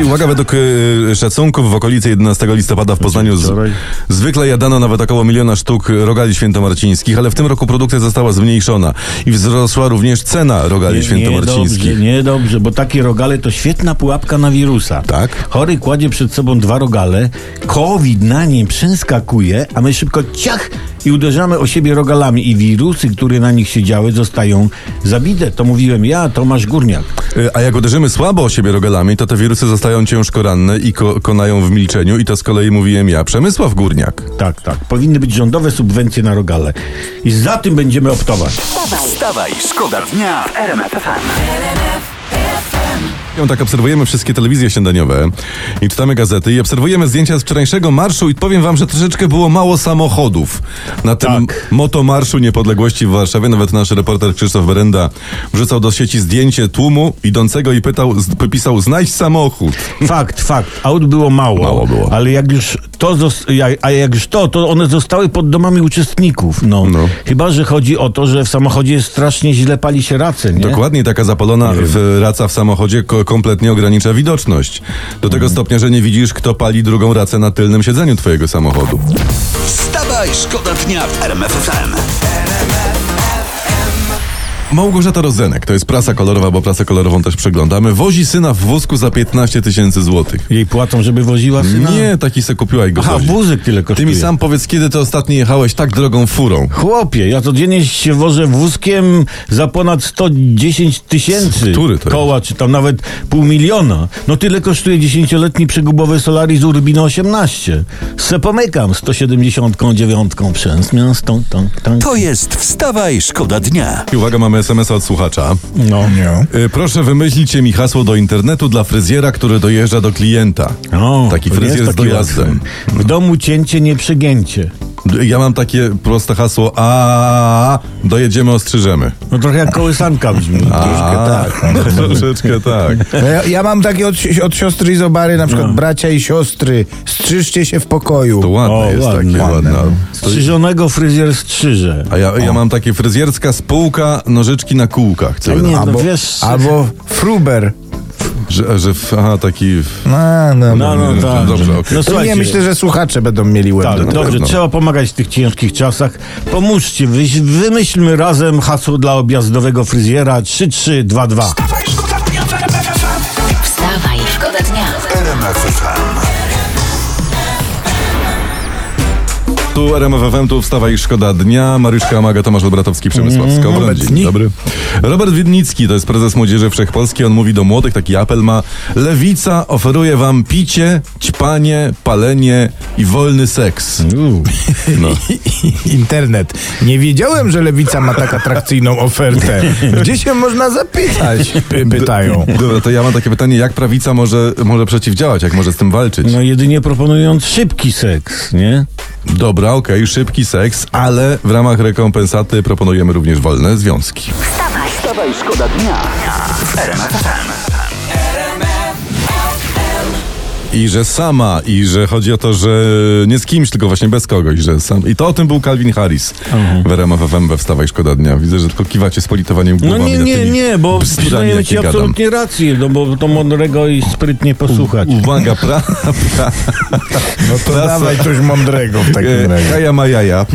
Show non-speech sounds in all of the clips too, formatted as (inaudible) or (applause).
I Uwaga, według y, szacunków w okolicy 11 listopada w Poznaniu z, zwykle jadano nawet około miliona sztuk rogali świętomarcińskich, ale w tym roku produkcja została zmniejszona i wzrosła również cena rogali świętomarcińskich. Niedobrze, niedobrze, bo takie rogale to świetna pułapka na wirusa. Tak? Chory kładzie przed sobą dwa rogale, COVID na nim przeskakuje, a my szybko ciach i uderzamy o siebie rogalami i wirusy, które na nich siedziały, zostają zabite. To mówiłem ja, Tomasz Górniak. Y, A jak uderzymy słabo o siebie rogalami, to te wirusy zostają ciężko ranne i ko- konają w milczeniu i to z kolei mówiłem ja, Przemysław Górniak. Tak, tak. Powinny być rządowe subwencje na rogale. I za tym będziemy optować. Wstawaj, szkoda dnia w RMF Tak obserwujemy wszystkie telewizje śniadaniowe i czytamy gazety i obserwujemy zdjęcia z wczorajszego marszu i powiem wam, że troszeczkę było mało samochodów na tym Tak. motomarszu niepodległości w Warszawie. Nawet nasz reporter Krzysztof Berenda wrzucał do sieci zdjęcie tłumu idącego i pytał, pisał znajdź samochód. Fakt, fakt. Aut było mało. Mało było. Ale jak już to, a jak już to, to one zostały pod domami uczestników. No. No. Chyba, że chodzi o to, że w samochodzie strasznie źle pali się racę, nie? Dokładnie taka zapalona w raca w samochodzie ko- kompletnie ogranicza widoczność. Do tego stopnia, że nie widzisz, kto pali drugą racę na tylnym siedzeniu twojego samochodu. Wstawaj, szkoda dnia w RMF FM. Małgorzata Rozenek, to jest prasa kolorowa, bo prasę kolorową też przeglądamy, wozi syna w wózku za 15 tysięcy złotych. Jej płacą, żeby woziła syna? Nie, taki se kupiła i go Aha, wozi. wózek tyle Ty kosztuje. mi sam powiedz, kiedy ty ostatnio jechałeś tak drogą furą? Chłopie, ja codziennie się wożę wózkiem za ponad 110 tysięcy Który to koła, czy tam nawet pół miliona. No tyle kosztuje 10-letni przegubowy Solaris Urbino 18. Se pomykam 179 przez miasto. To jest Wstawaj, szkoda dnia. I uwaga, mamy SMS-a od słuchacza. No. Y, Proszę wymyślicie mi hasło do internetu dla fryzjera, który dojeżdża do klienta. O, Taki to nie fryzjer jest z takie dojazdem. łatwe. W domu cięcie, nie przegięcie. Ja mam takie proste hasło, a dojedziemy, ostrzyżemy. No trochę jak kołysanka brzmi. Troszkę tak. (laughs) Troszeczkę tak. No Ja, ja mam takie od, od siostry Izobary, na przykład No. bracia i siostry, strzyżcie się w pokoju. To ładne O, jest ładne. takie, ładne. To- Strzyżonego fryzjer strzyże. A ja, ja mam takie fryzjerska spółka, nożyczki na kółkach. A nie, no Albo, wiesz... albo fruber. Że, że, w- aha, taki... w- No, no, No, no, tak. Dobrze, okej. No, słuchajcie, nie, myślę, że słuchacze będą mieli łeb Tak, do tego. dobrze, trzeba pomagać w tych ciężkich czasach. Pomóżcie, wy, wymyślmy razem hasło dla objazdowego fryzjera 3322. Wstawaj, szkoda dnia w RMF FM. Wstawaj, szkoda dnia. RMF FM. Tu RMF FM, tu wstawa i szkoda dnia. Mariuszka Amaga, Tomasz Olbratowski, Przemysław Skowron. Dzień dobry. Robert Widnicki, to jest prezes Młodzieży Wszechpolskiej. On mówi do młodych, taki apel ma. Lewica oferuje wam picie, ćpanie, palenie i wolny seks. No. (laughs) Internet. Nie wiedziałem, że Lewica ma tak atrakcyjną ofertę. Gdzie się można zapytać? Py- Pytają. Dobra, to ja mam takie pytanie, jak prawica może, może przeciwdziałać, jak może z tym walczyć? No jedynie proponując szybki seks, nie? Dobra, okej, szybki seks, ale w ramach rekompensaty proponujemy również wolne związki. Wstawaj, szkoda dnia I że sama, i że chodzi o to, że nie z kimś, tylko właśnie bez kogoś, że sam. I to o tym był Calvin Harris w RMF FM we Wstawaj Szkoda Dnia. Widzę, że tylko kiwacie z politowaniem No nie, nie, nie, bo jakie ci gadam. absolutnie rację, no bo to mądrego i sprytnie posłuchać. Uwaga, (laughs) pra, pra, No to Prasa. dawaj coś mądrego w takim e, razie. Kaja ma jaja. (laughs)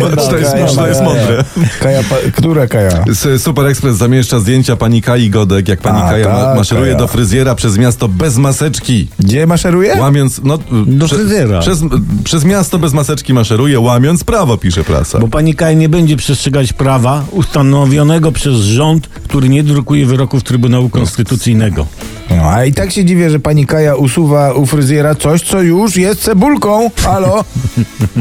No, to jest- Kaja, to jest Kaja. mądre. Kaja, pa, która Kaja? Super Express zamieszcza zdjęcia pani Kai Godek, jak pani A, Kaja tak, maszeruje Kaja. do fryzjera przez miasto bez maseczki. Gdzie maszeruje? Łamiąc, no, Do prze- fryzjera. Przez, przez miasto bez maseczki maszeruje, łamiąc prawo, pisze prasa. Bo pani Kaj nie będzie przestrzegać prawa ustanowionego przez rząd, który nie drukuje wyroków Trybunału Konstytucyjnego. No, a i tak się dziwię, że pani Kaja usuwa u fryzjera coś, co już jest cebulką. Halo?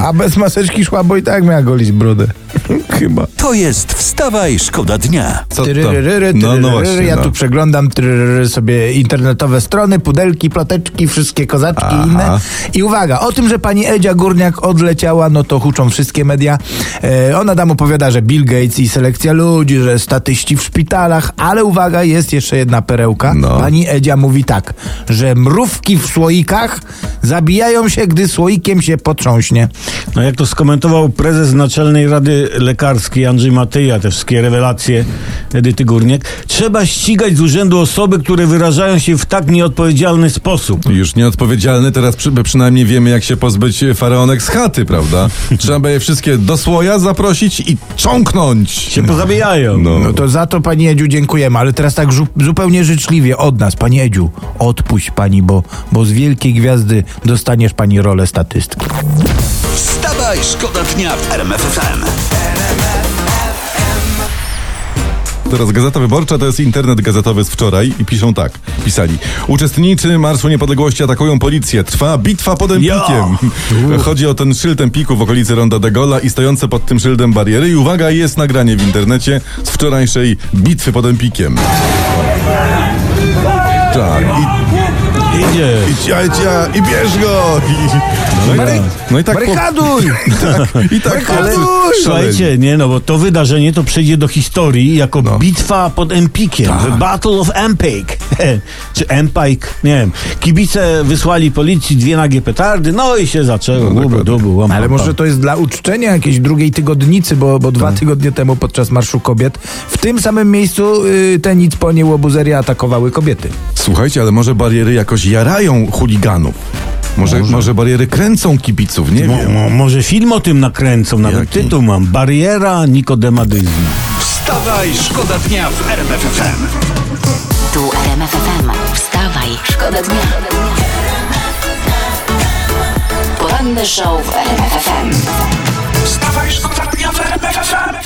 A bez maseczki szła, bo i tak miała golić brodę. (laughs) Chyba. To jest Wstawaj, szkoda dnia. Co to? No, no właśnie. ja no. tu przeglądam sobie internetowe strony, pudelki, ploteczki, wszystkie kozaczki Aha. i inne. I uwaga, o tym, że pani Edzia Górniak odleciała, no to huczą wszystkie media. E, ona tam opowiada, że Bill Gates i selekcja ludzi, że statyści w szpitalach, ale uwaga, jest jeszcze jedna perełka. No. Pani Edzia mówi tak, że mrówki w słoikach zabijają się, gdy słoikiem się potrząśnie. No jak to skomentował prezes Naczelnej Rady Lekarskiej Andrzej Matyja, te wszystkie rewelacje Edyty Górniak, trzeba ścigać z urzędu osoby, które wyrażają się w tak nieodpowiedzialny sposób. Już nieodpowiedzialny, teraz przy, przynajmniej wiemy, jak się pozbyć faraonek z chaty, prawda? Trzeba by je wszystkie do słoja zaprosić i cząknąć. Się pozabijają. No. No to za to pani Edziu dziękujemy, ale teraz tak zupełnie życzliwie od nas, pani Edziu, odpuść pani, bo, bo z wielkiej gwiazdy dostaniesz pani rolę statystki. Wstawaj, szkoda dnia w RMF FM. Teraz Gazeta Wyborcza to jest internet gazetowy z wczoraj i piszą tak. Pisali. Uczestnicy Marszu Niepodległości atakują policję. Trwa bitwa pod Empikiem. Chodzi o ten szyld Empiku w okolicy Ronda de Gola i stojące pod tym szyldem bariery. I uwaga, jest nagranie w internecie z wczorajszej bitwy pod Empikiem. Tak. I, Idzie. i, cia, cia, i bierz go! I, no, i tak, no i tak. Barykaduj! (laughs) I tak Ale-. Słuchajcie, nie no, bo to wydarzenie to przejdzie do historii jako No. bitwa pod Empikiem. The Battle of Empik. (laughs) Czy Empike, nie wiem. Kibice wysłali policji dwie nagie petardy, no i się zaczęło. Łubu, dokładnie. dubu, łam, Ale pam, może pam. to jest dla uczczenia jakiejś drugiej tygodnicy, bo, bo dwa tygodnie temu podczas Marszu Kobiet w tym samym miejscu y, te nic po nie łobuzeria atakowały kobiety. Słuchajcie, ale może bariery jakoś jarają chuliganów. Może, może. bariery kręcą kibiców, nie Mo, wiem. mo, może film o tym nakręcą, nawet Jaki? tytuł mam. Bariera nikodemadyzmu. Wstawaj, szkoda dnia w RMF FM. Tu RMF FM. Wstawaj, szkoda dnia. Poranny show w RMF FM. Wstawaj, szkoda dnia w RMF FM.